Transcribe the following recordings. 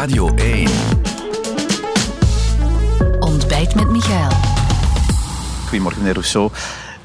Radio 1. Ontbijt met Michael. Goedemorgen, meneer Rousseau.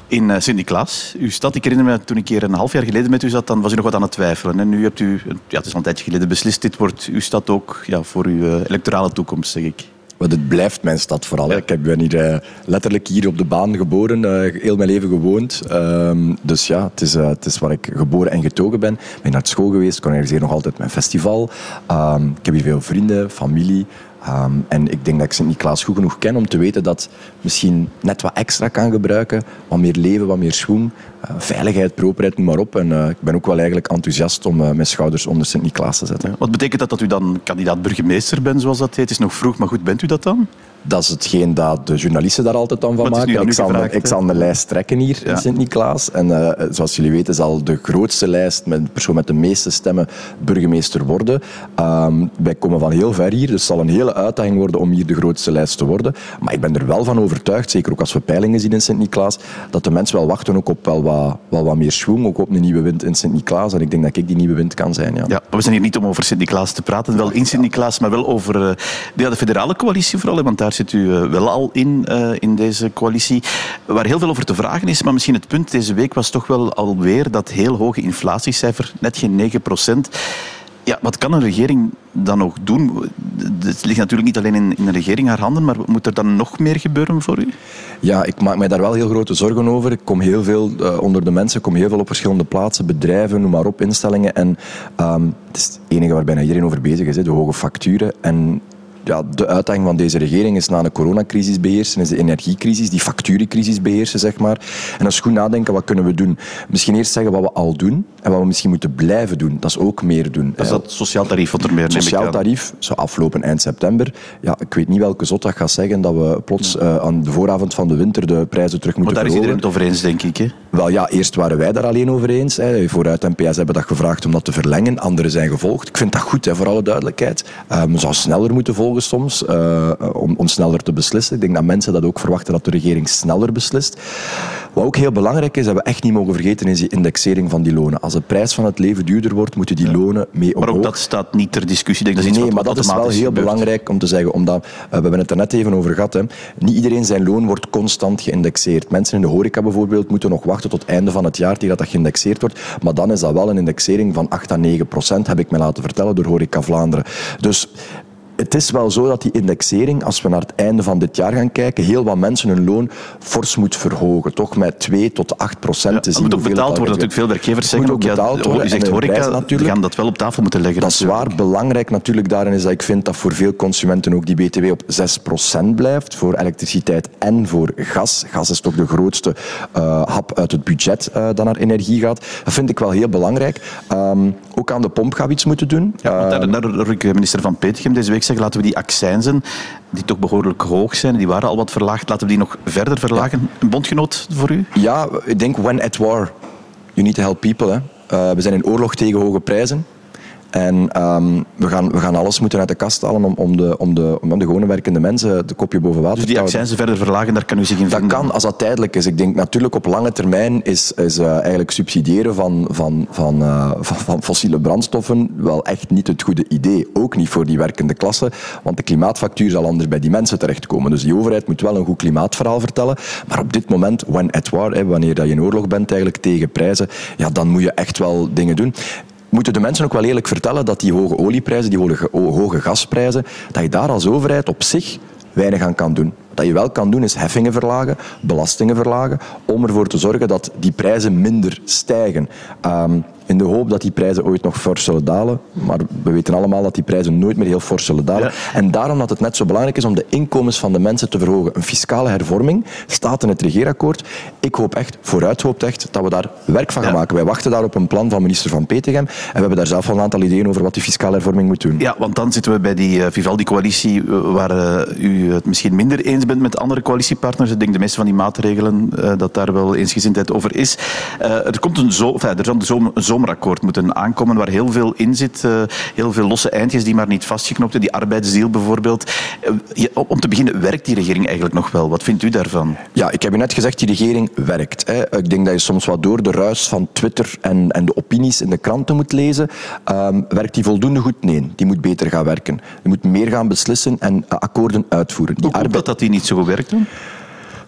In uh, Sint-Niklaas, uw stad. Ik herinner me toen ik hier een half jaar geleden met u zat, dan was u nog wat aan het twijfelen. En nu hebt u, ja, het is al een tijdje geleden beslist, dit wordt uw stad ook ja, voor uw uh, electorale toekomst, zeg ik. Maar het blijft mijn stad vooral. Ja. Ik ben hier uh, letterlijk hier op de baan geboren, uh, heel mijn leven gewoond. Uh, dus ja, het is, uh, het is waar ik geboren en getogen ben. Ik ben naar school geweest, ik organiseer nog altijd mijn festival. Ehm, ik heb hier veel vrienden, familie. Um, en ik denk dat ik Sint-Niklaas goed genoeg ken om te weten dat misschien net wat extra kan gebruiken. Wat meer leven, wat meer schoen. Uh, veiligheid, properheid, noem maar op. En uh, ik ben ook wel eigenlijk enthousiast om uh, mijn schouders onder Sint-Niklaas te zetten. Wat betekent dat dat u dan kandidaat burgemeester bent, zoals dat heet? Is nog vroeg, maar goed, bent u dat dan? Dat is hetgeen dat de journalisten daar altijd dan van maken. Ik zal, gevraagd, ik zal een lijst trekken hier ja. in Sint-Niklaas. En uh, zoals jullie weten zal de grootste lijst met de persoon met de meeste stemmen burgemeester worden. Um, wij komen van heel ver hier, dus het zal een hele uitdaging worden om hier de grootste lijst te worden. Maar ik ben er wel van overtuigd, zeker ook als we peilingen zien in Sint-Niklaas, dat de mensen wel wachten ook op wel wat, wel wat meer schwung, ook op een nieuwe wind in Sint-Niklaas. En ik denk dat ik die nieuwe wind kan zijn. Ja. ja we zijn hier niet om over Sint-Niklaas te praten, wel in Sint-Niklaas, maar wel over ja, de federale coalitie vooral, want daar zit u uh, wel al in, uh, in deze coalitie, waar heel veel over te vragen is. Maar misschien het punt deze week was toch wel alweer dat heel hoge inflatiecijfer, net geen 9 procent. Ja, wat kan een regering dan nog doen? Het ligt natuurlijk niet alleen in, in de regering haar handen, maar moet er dan nog meer gebeuren voor u? Ja, ik maak mij daar wel heel grote zorgen over. Ik kom heel veel uh, onder de mensen, ik kom heel veel op verschillende plaatsen, bedrijven, noem maar op, instellingen. En um, het is het enige waar bijna iedereen over bezig is, hè, de hoge facturen. En ja, de uitdaging van deze regering is na de coronacrisis beheersen, is de energiecrisis, die facturencrisis beheersen, zeg maar. En als goed nadenken, wat kunnen we doen? Misschien eerst zeggen wat we al doen en wat we misschien moeten blijven doen. Dat is ook meer doen. Dat is dat sociaal tarief wat er meer Sociaal tarief zou aflopen eind september. Ja, ik weet niet welke zotdag gaat zeggen dat we plots uh, aan de vooravond van de winter de prijzen terug moeten verhogen. Maar daar is iedereen het over eens, denk ik. Hè? Wel ja, eerst waren wij daar alleen over eens. Hè. Vooruit en PS hebben dat gevraagd om dat te verlengen. Anderen zijn gevolgd. Ik vind dat goed, hè, voor alle duidelijkheid. Um, we zouden sneller moeten volgen soms, uh, om, om sneller te beslissen. Ik denk dat mensen dat ook verwachten dat de regering sneller beslist. Wat ook heel belangrijk is, dat we echt niet mogen vergeten, is die indexering van die lonen. Als de prijs van het leven duurder wordt, moeten die lonen mee omhoog. Maar ook dat staat niet ter discussie. Denk, dat is nee, maar dat is wel heel gebeurt. belangrijk om te zeggen, omdat uh, we hebben het er net even over gehad. Hè. Niet iedereen zijn loon wordt constant geïndexeerd. Mensen in de horeca bijvoorbeeld moeten nog wachten tot het einde van het jaar tegen dat dat geïndexeerd wordt. Maar dan is dat wel een indexering van 8 à 9 procent, heb ik me laten vertellen door Horeca Vlaanderen. Dus het is wel zo dat die indexering, als we naar het einde van dit jaar gaan kijken, heel wat mensen hun loon fors moet verhogen. Toch met 2 tot 8 procent. Ja, dat moet ook betaald worden. Natuurlijk veel werkwerkgevers zeggen ook, betaald ja, worden. U zegt horeca, die gaan dat wel op tafel moeten leggen. Dat is waar. Belangrijk natuurlijk daarin is dat ik vind dat voor veel consumenten ook die BTW op 6 procent blijft. Voor elektriciteit en voor gas. Gas is toch de grootste uh, hap uit het budget uh, dat naar energie gaat. Dat vind ik wel heel belangrijk. Um, ook aan de pomp gaan we iets moeten doen. Ja, daar, daar, daar minister Van Petegem deze week zeggen, laten we die accijnzen, die toch behoorlijk hoog zijn, die waren al wat verlaagd, laten we die nog verder verlagen. Ja. Een bondgenoot voor u? Ja, ik denk when at war. You need to help people. Hè. Uh, we zijn in oorlog tegen hoge prijzen. En um, we, gaan, we gaan alles moeten uit de kast halen om, om, de, om, de, om de gewone werkende mensen de kopje boven water dus die houden. verder verlagen, daar kan u zich in dat vinden? Dat kan, als dat tijdelijk is. Ik denk natuurlijk op lange termijn is, is uh, eigenlijk subsidiëren van, van, van, uh, van, van, fossiele brandstoffen wel echt niet het goede idee. Ook niet voor die werkende klasse, want de klimaatfactuur zal anders bij die mensen terechtkomen. Dus die overheid moet wel een goed klimaatverhaal vertellen. Maar op dit moment, when at war, hè, wanneer dat je in oorlog bent eigenlijk tegen prijzen, ja, dan moet je echt wel dingen doen moeten de mensen ook wel eerlijk vertellen dat die hoge olieprijzen, die hoge, hoge gasprijzen, dat je daar als overheid op zich weinig aan kan doen. Wat je wel kan doen is heffingen verlagen, belastingen verlagen, om ervoor te zorgen dat die prijzen minder stijgen. Um, in de hoop dat die prijzen ooit nog fors zullen dalen. Maar we weten allemaal dat die prijzen nooit meer heel fors zullen dalen. Ja. En daarom dat het net zo belangrijk is om de inkomens van de mensen te verhogen. Een fiscale hervorming staat in het regeerakkoord. Ik hoop echt, vooruit hoopt echt, dat we daar werk van gaan ja. maken. Wij wachten daar op een plan van minister Van Petegem. En we hebben daar zelf al een aantal ideeën over wat die fiscale hervorming moet doen. Ja, want dan zitten we bij die uh, Vivaldi-coalitie, waar uh, u het misschien minder eens bent met andere coalitiepartners. Ik denk de meeste van die maatregelen uh, dat daar wel eensgezindheid over is. Er, komt een zo, enfin, er zal een, een zomerakkoord moeten aankomen waar heel veel in zit. Uh, heel veel losse eindjes die maar niet vastgeknopt zijn. Die arbeidsdeal bijvoorbeeld. om te beginnen, werkt die regering eigenlijk nog wel? Wat vindt u daarvan? Ja, ik heb u net gezegd, die regering werkt. Hè. Ik denk dat je soms wat door de ruis van Twitter en, en de opinies in de kranten moet lezen. Um, werkt die voldoende goed? Nee, die moet beter gaan werken. Die moet meer gaan beslissen en akkoorden uitvoeren. Die Hoe komt dat dat die niet zo goed werkt dan?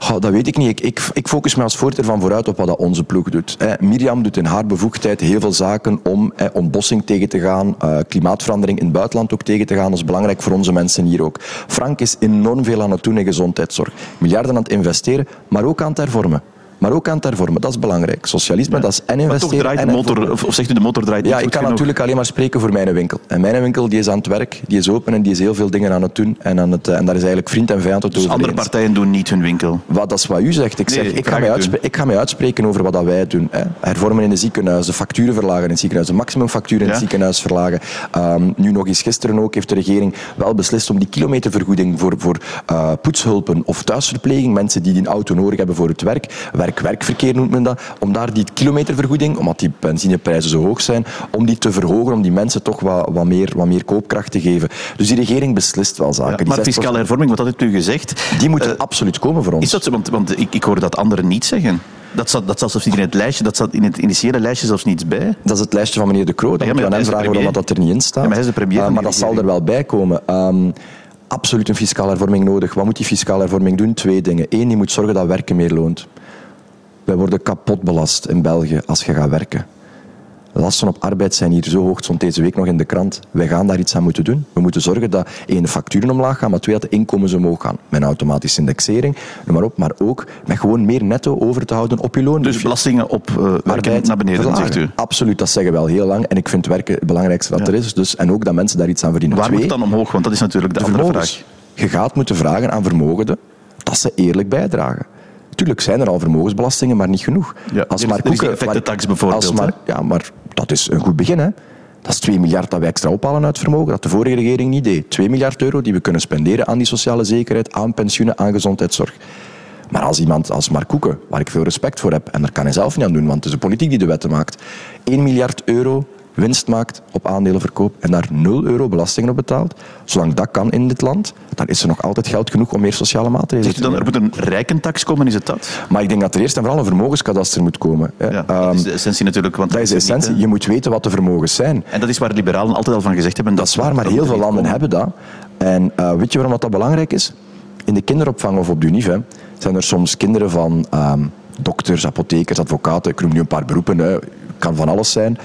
Dat weet ik niet. Ik, ik, ik, focus me als voorzitter van vooruit op wat dat onze ploeg doet. Eh, Mirjam doet in haar bevoegdheid heel veel zaken om eh, ontbossing tegen te gaan, uh, klimaatverandering in het buitenland ook tegen te gaan. Dat is belangrijk voor onze mensen hier ook. Frank is enorm veel aan het doen in gezondheidszorg. Miljarden aan het investeren, maar ook aan het hervormen maar ook aan het hervormen. Dat is belangrijk. Socialisme, ja. dat is en investeren draait de motor, Of zegt u de motor draait niet Ja, ik kan natuurlijk alleen maar spreken voor mijn winkel. En mijn winkel die is aan het werk, die is open en die is heel veel dingen aan het doen. En, aan het, en daar is eigenlijk vriend en vijand het dus over andere partijen doen niet hun winkel? Wat, dat is wat u zegt. Ik, zeg, nee, ik, ga mij ik ga mij uitspreken over wat dat wij doen. Hè. Hervormen in de ziekenhuis, de facturen verlagen in het ziekenhuis, de maximumfactuur in ja. het ziekenhuis verlagen. Um, nu nog eens gisteren ook heeft de regering wel beslist om die kilometervergoeding voor, voor uh, poetshulpen of thuisverpleging, mensen die een auto nodig hebben voor het werk, werk-werkverkeer noemt men dat, om daar die kilometervergoeding, omdat die benzineprijzen zo hoog zijn, om die te verhogen, om die mensen toch wat, wat, meer, wat meer koopkracht te geven. Dus die regering beslist wel zaken. Ja, maar fiscale hervorming, wat had u gezegd? Die moet uh, absoluut komen voor ons. Is dat zo? Want, want ik, ik hoor dat anderen niet zeggen. Dat zat, dat zat zelfs niet in het lijstje, dat zat in het initiële lijstje zelfs niets bij. Dat is het lijstje van meneer De Croo. Dan ja, moet je aan hem vragen waarom dat er niet in staat. Ja, maar hij is de premier. Uh, maar dat zal er wel bij komen. Um, absoluut een fiscale hervorming nodig. Wat moet die fiscale hervorming doen? Twee dingen. Eén, die moet zorgen dat werken meer loont. Wij worden kapot belast in België als je gaat werken. Lasten op arbeid zijn hier zo hoog, stond deze week nog in de krant. Wij gaan daar iets aan moeten doen. We moeten zorgen dat één, de facturen omlaag gaan, maar twee, dat de inkomens omhoog gaan. Met een automatische indexering, noem maar op. Maar ook met gewoon meer netto over te houden op je loon. Dus belastingen op uh, arbeid naar beneden, verlagen. zegt u? Absoluut, dat zeggen we al heel lang. En ik vind werken het belangrijkste dat ja. er is. Dus, en ook dat mensen daar iets aan verdienen. Waar twee, moet het dan omhoog? Want dat is natuurlijk de, de andere vraag. Je gaat moeten vragen aan vermogenden dat ze eerlijk bijdragen. Tuurlijk zijn er al vermogensbelastingen, maar niet genoeg. Ja, als maar koeken, effectentax bijvoorbeeld. Als maar, ja, maar dat is een goed begin. Hè. Dat is 2 miljard dat wij extra ophalen uit vermogen, dat de vorige regering niet deed. 2 miljard euro die we kunnen spenderen aan die sociale zekerheid, aan pensioenen, aan gezondheidszorg. Maar als iemand als Mark Koeken, waar ik veel respect voor heb, en daar kan hij zelf niet aan doen, want het is de politiek die de wetten maakt, 1 miljard euro winst maakt op aandelenverkoop en daar 0 euro belastingen op betaalt, zolang dat kan in dit land, dan is er nog altijd geld genoeg om meer sociale maatregelen te nemen. Er moet een rijkentax komen, is het dat? Maar ik denk dat er eerst en vooral een vermogenskadaster moet komen. Ja, dat is de essentie natuurlijk. Want dat is de essentie. Je moet weten wat de vermogens zijn. En dat is waar de liberalen altijd al van gezegd hebben. Dat, dat is waar, maar heel veel landen hebben dat. En uh, weet je waarom dat belangrijk is? In de kinderopvang of op de UNIF zijn er soms kinderen van um, dokters, apothekers, advocaten, ik noem nu een paar beroepen, hè, kan van alles zijn,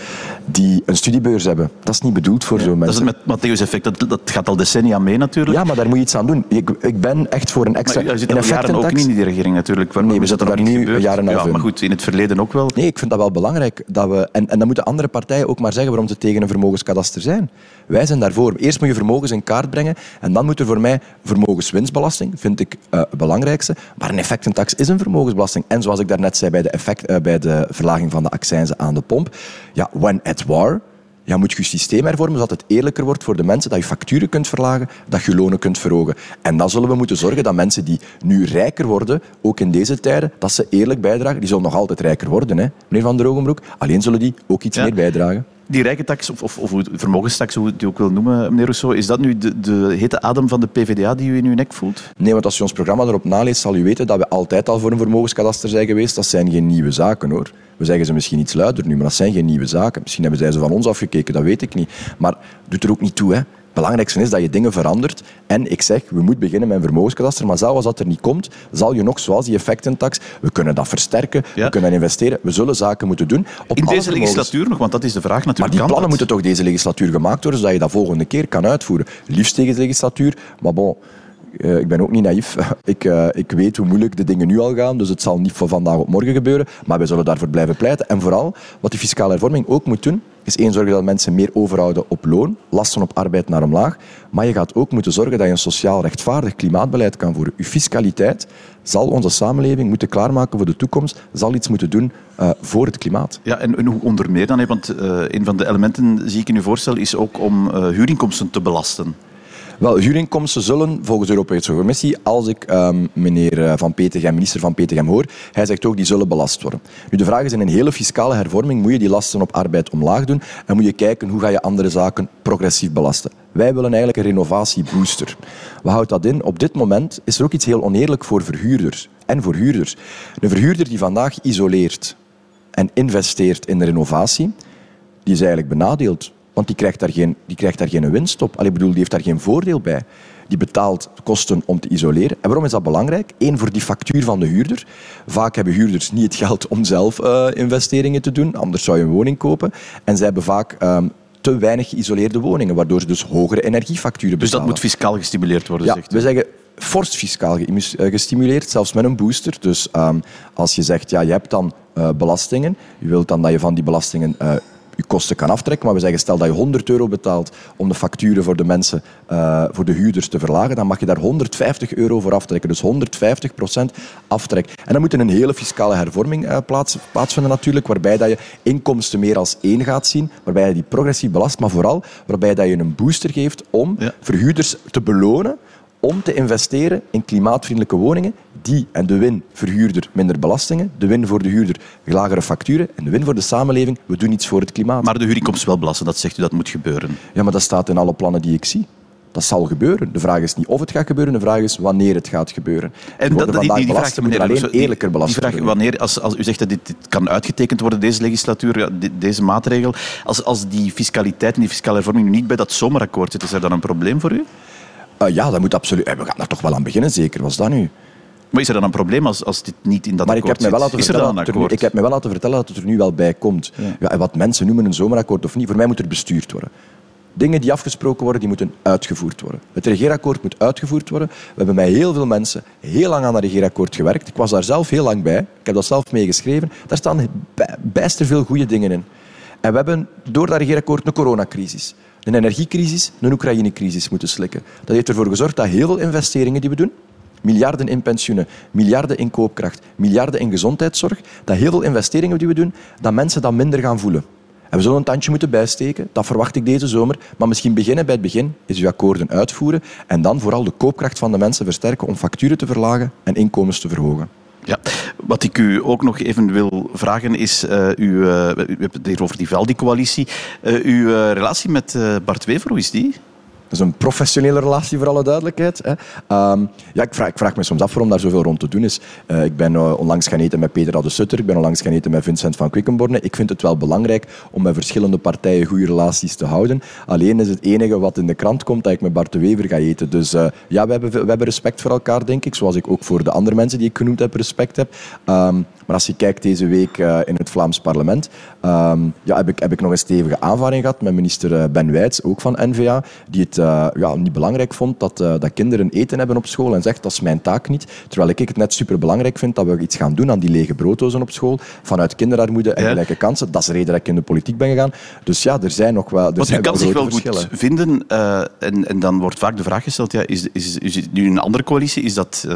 die een studiebeurs hebben. Dat is niet bedoeld voor ja, zo'n mensen. Dat is het Matthäus-effect, dat, dat gaat al decennia mee natuurlijk. Ja, maar daar moet je iets aan doen. Ik, ik ben echt voor een extra... Maar je zit al jaren ook niet in die regering natuurlijk. Nee, we zitten daar nu jaren Ja, maar goed, in het verleden ook wel. Nee, ik vind dat wel belangrijk. Dat we, en, en dan moeten andere partijen ook maar zeggen waarom ze tegen een vermogenskadaster zijn. Wij zijn daarvoor. Eerst moet je vermogens in kaart brengen en dan moet er voor mij vermogenswinstbelasting, vind ik uh, het belangrijkste. Maar een effectentax is een vermogensbelasting. En zoals ik daarnet zei bij de, effect, uh, bij de verlaging van de accijnzen aan de pomp, ja, when at war, ja, moet je je systeem hervormen zodat het eerlijker wordt voor de mensen, dat je facturen kunt verlagen, dat je lonen kunt verhogen. En dan zullen we moeten zorgen dat mensen die nu rijker worden, ook in deze tijden, dat ze eerlijk bijdragen. Die zullen nog altijd rijker worden, hè, meneer Van der Ogenbroek. Alleen zullen die ook iets ja. meer bijdragen die rijke tax, of, of, of vermogenstax, hoe je het ook wil noemen, meneer Rousseau, is dat nu de, de hete adem van de PvdA die u in uw nek voelt? Nee, want als je ons programma erop naleest, zal u weten dat we altijd al voor een vermogenskadaster zijn geweest. Dat zijn geen nieuwe zaken, hoor. We zeggen ze misschien iets luider nu, maar dat zijn geen nieuwe zaken. Misschien hebben zij ze van ons afgekeken, dat weet ik niet. Maar doet er ook niet toe, hè. Het belangrijkste is dat je dingen verandert. En ik zeg, we moeten beginnen met een vermogenskadaster. Maar zelfs als dat er niet komt, zal je nog, zoals die effectentax, we kunnen dat versterken, ja. we kunnen investeren. We zullen zaken moeten doen. Op In deze legislatuur nog, want dat is de vraag natuurlijk. Maar die plannen moeten toch deze legislatuur gemaakt worden, zodat je dat volgende keer kan uitvoeren. Liefst tegen de legislatuur, maar bon... Uh, ik ben ook niet naïef. ik, uh, ik weet hoe moeilijk de dingen nu al gaan, dus het zal niet van vandaag op morgen gebeuren. Maar wij zullen daarvoor blijven pleiten. En vooral, wat die fiscale hervorming ook moet doen, is één, zorgen dat mensen meer overhouden op loon, lasten op arbeid naar omlaag. Maar je gaat ook moeten zorgen dat je een sociaal rechtvaardig klimaatbeleid kan voeren. Je fiscaliteit zal onze samenleving moeten klaarmaken voor de toekomst, zal iets moeten doen uh, voor het klimaat. Ja, en, hoe onder meer dan? Want uh, een van de elementen, zie ik in uw voorstel, is ook om uh, huurinkomsten te belasten. Wel, huurinkomsten zullen volgens de Europese Commissie, als ik um, meneer eh, Van Petegem, minister Van Petegem hoor, hij zegt ook die zullen belast worden. Nu, de vraag is, in een hele fiscale hervorming moet je die lasten op arbeid omlaag doen en moet je kijken hoe ga je andere zaken progressief belasten. Wij willen eigenlijk een renovatiebooster. Wat houdt dat in? Op dit moment is er ook iets heel oneerlijk voor verhuurders en voor huurders. Een verhuurder die vandaag isoleert en investeert in de renovatie, die is eigenlijk benadeeld. Want die krijgt daar geen, die krijgt daar geen winst op. Allee, bedoel, die heeft daar geen voordeel bij. Die betaalt kosten om te isoleren. En waarom is dat belangrijk? Eén, voor die factuur van de huurder. Vaak hebben huurders niet het geld om zelf uh, investeringen te doen. Anders zou je een woning kopen. En zij hebben vaak um, te weinig geïsoleerde woningen, waardoor ze dus hogere energiefacturen betalen. Dus dat moet fiscaal gestimuleerd worden, ja, zegt u? we zeggen fors fiscaal eh, gestimuleerd, zelfs met een booster. Dus um, als je zegt, ja, je hebt dan uh, belastingen, je wilt dan dat je van die belastingen uh, je kosten kan aftrekken. Maar we zeggen, stel dat je 100 euro betaalt om de facturen voor de mensen, uh, voor de huurders te verlagen, dan mag je daar 150 euro voor aftrekken. Dus 150 procent aftrek. En dan moet er een hele fiscale hervorming uh, plaats, plaatsvinden natuurlijk, waarbij dat je inkomsten meer als één gaat zien, waarbij je die progressief belast, maar vooral waarbij dat je een booster geeft om ja. verhuurders te belonen om te investeren in klimaatvriendelijke woningen die en de win verhuurder minder belastingen, de win voor de huurder lagere facturen en de win voor de samenleving, we doen iets voor het klimaat. Maar de huurinkomsten wel belasten, dat zegt u dat moet gebeuren. Ja, maar dat staat in alle plannen die ik zie. Dat zal gebeuren. De vraag is niet of het gaat gebeuren, de vraag is wanneer het gaat gebeuren. En dat, die, die, die vraag meneer, alleen eerlijker belast die vraag, wanneer, als, als u zegt dat dit, dit, kan uitgetekend worden, deze legislatuur, ja, deze maatregel, als, als die fiscaliteit en die fiscale hervorming niet bij dat zomerakkoord zit, is er dan een probleem voor u? Uh, ja, dat moet absoluut. We gaan er toch wel aan beginnen, zeker. Was dat nu? Maar is er dan een probleem als, als dit niet in dat maar akkoord ik heb me wel laten er een akkoord? ik heb me wel laten vertellen dat het er nu wel bij komt. Ja. Ja, en wat mensen noemen een zomerakkoord of niet, voor mij moet er bestuurd worden. Dingen die afgesproken worden, die moeten uitgevoerd worden. Het regeerakkoord moet uitgevoerd worden. We hebben met heel veel mensen heel lang aan dat regeerakkoord gewerkt. Ik was daar zelf heel lang bij. Ik heb dat zelf meegeschreven. Daar staan bijster veel goede dingen in. En we hebben door dat regeerakkoord een coronacrisis een energiecrisis, een Oekraïne-crisis moeten slikken. Dat heeft ervoor gezorgd dat heel veel investeringen die we doen, miljarden in pensioenen, miljarden in koopkracht, miljarden in gezondheidszorg, dat heel veel investeringen die we doen, dat mensen dat minder gaan voelen. En we zullen een tandje moeten bijsteken, dat verwacht ik deze zomer. Maar misschien beginnen bij het begin, is uw akkoorden uitvoeren en dan vooral de koopkracht van de mensen versterken om facturen te verlagen en inkomens te verhogen. Ja, wat ik u ook nog even wil vragen is, uh, u, uh, we hebben het hier over die Valdi-coalitie. Uh, uw relatie met Bart Wever, hoe is die? Is een professionele relatie, voor alle duidelijkheid. Hè. Um, ja, ik, vraag, ik vraag me soms af waarom daar zoveel rond te doen is. Uh, ik ben uh, onlangs gaan eten met Peter de Sutter, ik ben onlangs gaan eten met Vincent van Quickenborne. Ik vind het wel belangrijk om met verschillende partijen goede relaties te houden. Alleen is het enige wat in de krant komt dat ik met Bart de Wever ga eten. Dus uh, ja, we hebben, we hebben respect voor elkaar, denk ik. Zoals ik ook voor de andere mensen die ik genoemd heb respect heb. Um, maar als je kijkt deze week in het Vlaams parlement, um, ja, heb, ik, heb ik nog een stevige aanvaring gehad met minister Ben Wijts, ook van N-VA, die het uh, ja, niet belangrijk vond dat, uh, dat kinderen eten hebben op school en zegt dat is mijn taak niet. Terwijl ik het net superbelangrijk vind dat we iets gaan doen aan die lege brooddozen op school, vanuit kinderarmoede en gelijke kansen. Dat is de reden dat ik in de politiek ben gegaan. Dus ja, er zijn nog wel er Want zijn u kan wel zich wel verschillen. goed vinden en, en dan wordt vaak de vraag gesteld, ja, is, is, is het nu een andere coalitie? Is dat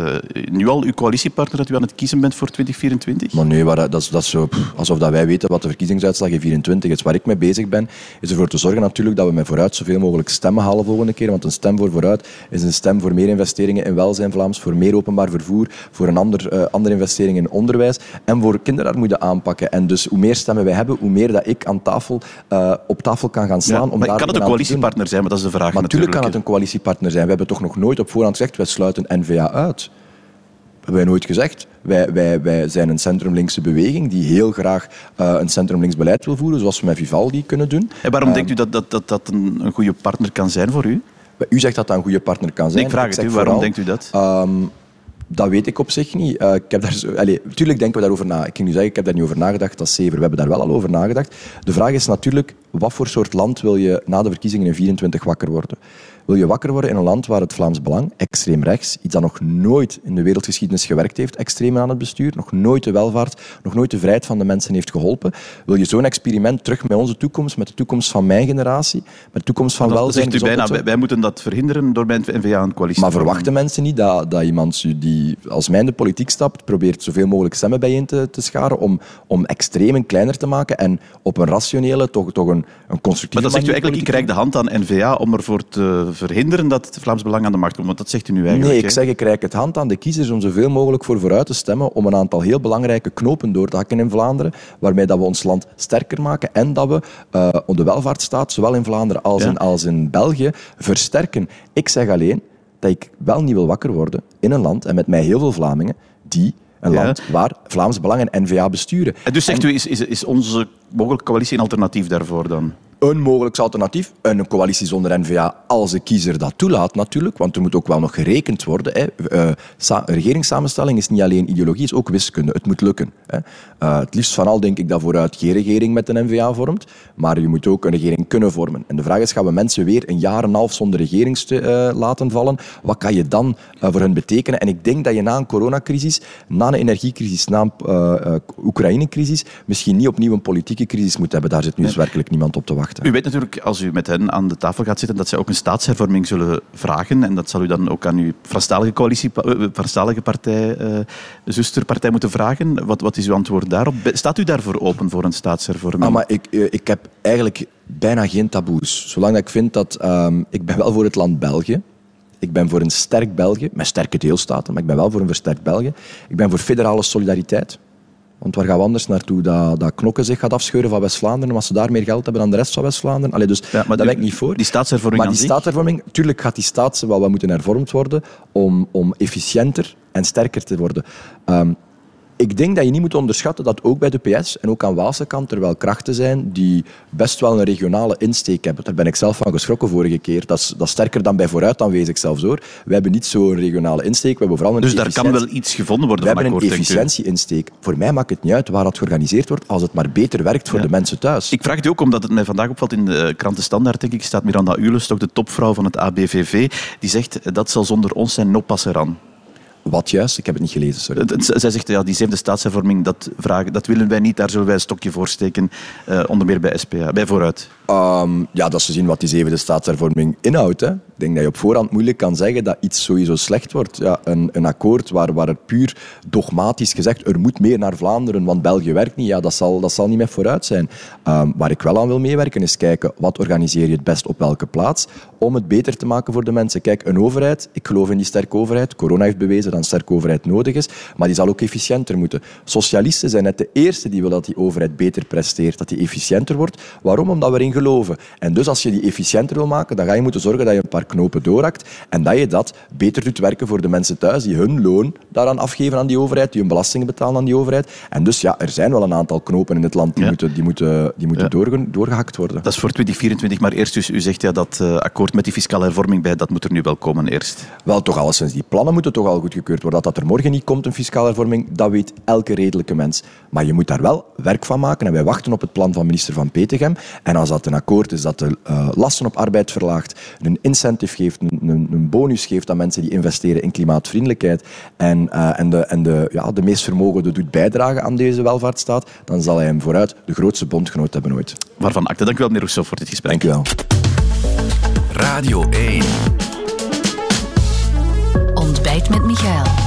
nu al uw coalitiepartner dat u aan het kiezen bent voor 2024? Maar nee, waar, dat, is, dat is zo, pff, alsof dat wij weten wat de verkiezingsuitslag in 24 is. Waar ik mee bezig ben, is ervoor te zorgen natuurlijk dat we met vooruit zoveel mogelijk stemmen halen volgende keer. Want een stem voor vooruit is een stem voor meer investeringen in welzijn Vlaams, voor meer openbaar vervoer, voor een ander, uh, andere investering in onderwijs en voor kinderarmoede aanpakken. En dus hoe meer stemmen wij hebben, hoe meer dat ik aan tafel, uh, op tafel kan gaan slaan. Ja, om maar kan het een coalitiepartner zijn? Maar dat is de vraag maar natuurlijk kan het een coalitiepartner zijn. We hebben toch nog nooit op voorhand gezegd, wij sluiten N-VA uit hebben wij nooit gezegd. Wij, wij, wij zijn een centrum-linkse beweging die heel graag uh, een centrum-links beleid wil voeren, zoals we met Vivaldi kunnen doen. En waarom Um, denkt u dat dat, dat, dat een, een goede partner kan zijn voor u? U zegt dat dat een goede partner kan zijn. Nee, ik vraag het u, waarom vooral, denkt u dat? Um, dat weet ik op zich niet. Uh, ik heb daar zo, allez, tuurlijk denken we daarover na. Ik ging nu zeggen, ik heb daar niet over nagedacht, dat is. We hebben daar wel al over nagedacht. De vraag is natuurlijk, wat voor soort land wil je na de verkiezingen in 24 wakker worden? Wil je wakker worden in een land waar het Vlaams Belang, extreem rechts, iets dat nog nooit in de wereldgeschiedenis gewerkt heeft, extreem aan het bestuur, nog nooit de welvaart, nog nooit de vrijheid van de mensen heeft geholpen, wil je zo'n experiment terug met onze toekomst, met de toekomst van mijn generatie, met de toekomst van Dan welzijn, zegt u bijna, wij, wij moeten dat verhinderen door bij N-VA een coalitie maar verwachten mensen niet dat, dat iemand die als mij in de politiek stapt, probeert zoveel mogelijk stemmen bijeen te, te scharen om, om extremen kleiner te maken en op een rationele, toch, toch een, een constructieve Maar dan zegt u eigenlijk, ik reik de hand aan N-VA om ervoor te verhinderen dat het Vlaams Belang aan de macht komt. Want dat zegt u nu eigenlijk. Nee, ik zeg, ik reik het hand aan de kiezers om zoveel mogelijk voor vooruit te stemmen om een aantal heel belangrijke knopen door te hakken in Vlaanderen, waarmee dat we ons land sterker maken en dat we eh, de welvaartsstaat, zowel in Vlaanderen als, Ja. in, als in België, versterken. Ik zeg alleen dat ik wel niet wil wakker worden in een land, en met mij heel veel Vlamingen, die een Ja. land waar Vlaams Belang en N-VA besturen. En dus zegt u, is, is, is onze mogelijke coalitie een alternatief daarvoor dan? een mogelijk alternatief. Een coalitie zonder N-VA, als de kiezer dat toelaat natuurlijk, want er moet ook wel nog gerekend worden. Hè. Eh, sa- regeringssamenstelling is niet alleen ideologie, is ook wiskunde. Het moet lukken. Hè. Eh, het liefst van al denk ik dat vooruit geen regering met een N-VA vormt, maar je moet ook een regering kunnen vormen. En de vraag is, gaan we mensen weer een jaar en een half zonder regering te, eh, laten vallen? Wat kan je dan voor hen betekenen? En ik denk dat je na een coronacrisis, na een energiecrisis, na een Oekraïne-crisis, misschien niet opnieuw een politieke crisis moet hebben. Daar zit nu dus werkelijk niemand op te wachten. U weet natuurlijk, als u met hen aan de tafel gaat zitten, dat zij ook een staatshervorming zullen vragen. En dat zal u dan ook aan uw Franstalige coalitie, eh, Franstalige partij, eh, zusterpartij moeten vragen. Wat, wat is uw antwoord daarop? Staat u daarvoor open voor een staatshervorming? Ah, maar ik, eh, ik heb eigenlijk bijna geen taboes. Zolang dat ik vind dat... ehm, ik ben wel voor het land België. Ik ben voor een sterk België, met sterke deelstaten, maar ik ben wel voor een versterkt België. Ik ben voor federale solidariteit. Want waar gaan we anders naartoe? Dat, dat Knokken zich gaat afscheuren van West-Vlaanderen, omdat ze daar meer geld hebben dan de rest van West-Vlaanderen. Allee, dus Ja, maar daar ben ik niet voor. die staatshervorming Maar die staatshervorming, tuurlijk gaat die staat wel wat moeten hervormd worden om, om efficiënter en sterker te worden. Ehm, ik denk dat je niet moet onderschatten dat ook bij de PS en ook aan Waalse kant er wel krachten zijn die best wel een regionale insteek hebben. Daar ben ik zelf van geschrokken vorige keer. Dat is, dat is sterker dan bij vooruit aanwezig zelfs hoor. We hebben niet zo'n regionale insteek, we hebben vooral een dus daar kan wel iets gevonden worden we hebben een efficiëntie-insteek. Voor mij maakt het niet uit waar dat georganiseerd wordt, als het maar beter werkt voor Ja. de mensen thuis. Ik vraag het ook omdat het mij vandaag opvalt in de krant De Standaard, denk ik, staat Miranda Ulust, ook de topvrouw van het ABVV, die zegt dat zal zonder ons zijn no passeran. Wat juist? Ik heb het niet gelezen, sorry. Zij zegt, ja, die zevende staatshervorming, dat, vragen, dat willen wij niet, daar zullen wij een stokje voor steken, eh, onder meer bij SPA, bij Vooruit. Ehm, ja, dat is te zien wat die zevende staatshervorming inhoudt. Hè. Ik denk dat je op voorhand moeilijk kan zeggen dat iets sowieso slecht wordt. Ja, een, een akkoord waar, waar het puur dogmatisch gezegd er moet meer naar Vlaanderen, want België werkt niet, ja, dat, zal, dat zal niet meer vooruit zijn. Ehm, waar ik wel aan wil meewerken is kijken wat organiseer je het best op welke plaats om het beter te maken voor de mensen. Kijk, een overheid, ik geloof in die sterke overheid. Corona heeft bewezen een sterke overheid nodig is, maar die zal ook efficiënter moeten. Socialisten zijn net de eerste die willen dat die overheid beter presteert, dat die efficiënter wordt. Waarom? Omdat we erin geloven. En dus als je die efficiënter wil maken, dan ga je moeten zorgen dat je een paar knopen doorhakt en dat je dat beter doet werken voor de mensen thuis die hun loon daaraan afgeven aan die overheid, die hun belastingen betalen aan die overheid. En dus ja, er zijn wel een aantal knopen in het land die Ja. moeten, die moeten, die moeten Ja. doorge- doorgehakt worden. Dat is voor 2024, maar eerst dus, u zegt ja, dat eh, akkoord met die fiscale hervorming bij, dat moet er nu wel komen eerst. Wel, toch alleszins, die plannen moeten toch al goedgekeurd worden. Dat dat er morgen niet komt, een fiscale hervorming, dat weet elke redelijke mens. Maar je moet daar wel werk van maken. En wij wachten op het plan van minister Van Petegem. En als dat een akkoord is dat de eh, lasten op arbeid verlaagt, een incentive geeft, een, een, een bonus geeft aan mensen die investeren in klimaatvriendelijkheid en, eh, en, de, en de, ja, de meest vermogende doet bijdragen aan deze welvaartsstaat, dan zal hij hem vooruit de grootste bondgenoot hebben ooit. Waarvan akte. Dank u wel, meneer Rousseau, voor dit gesprek. Dank u wel. Radio 1. Met Michael.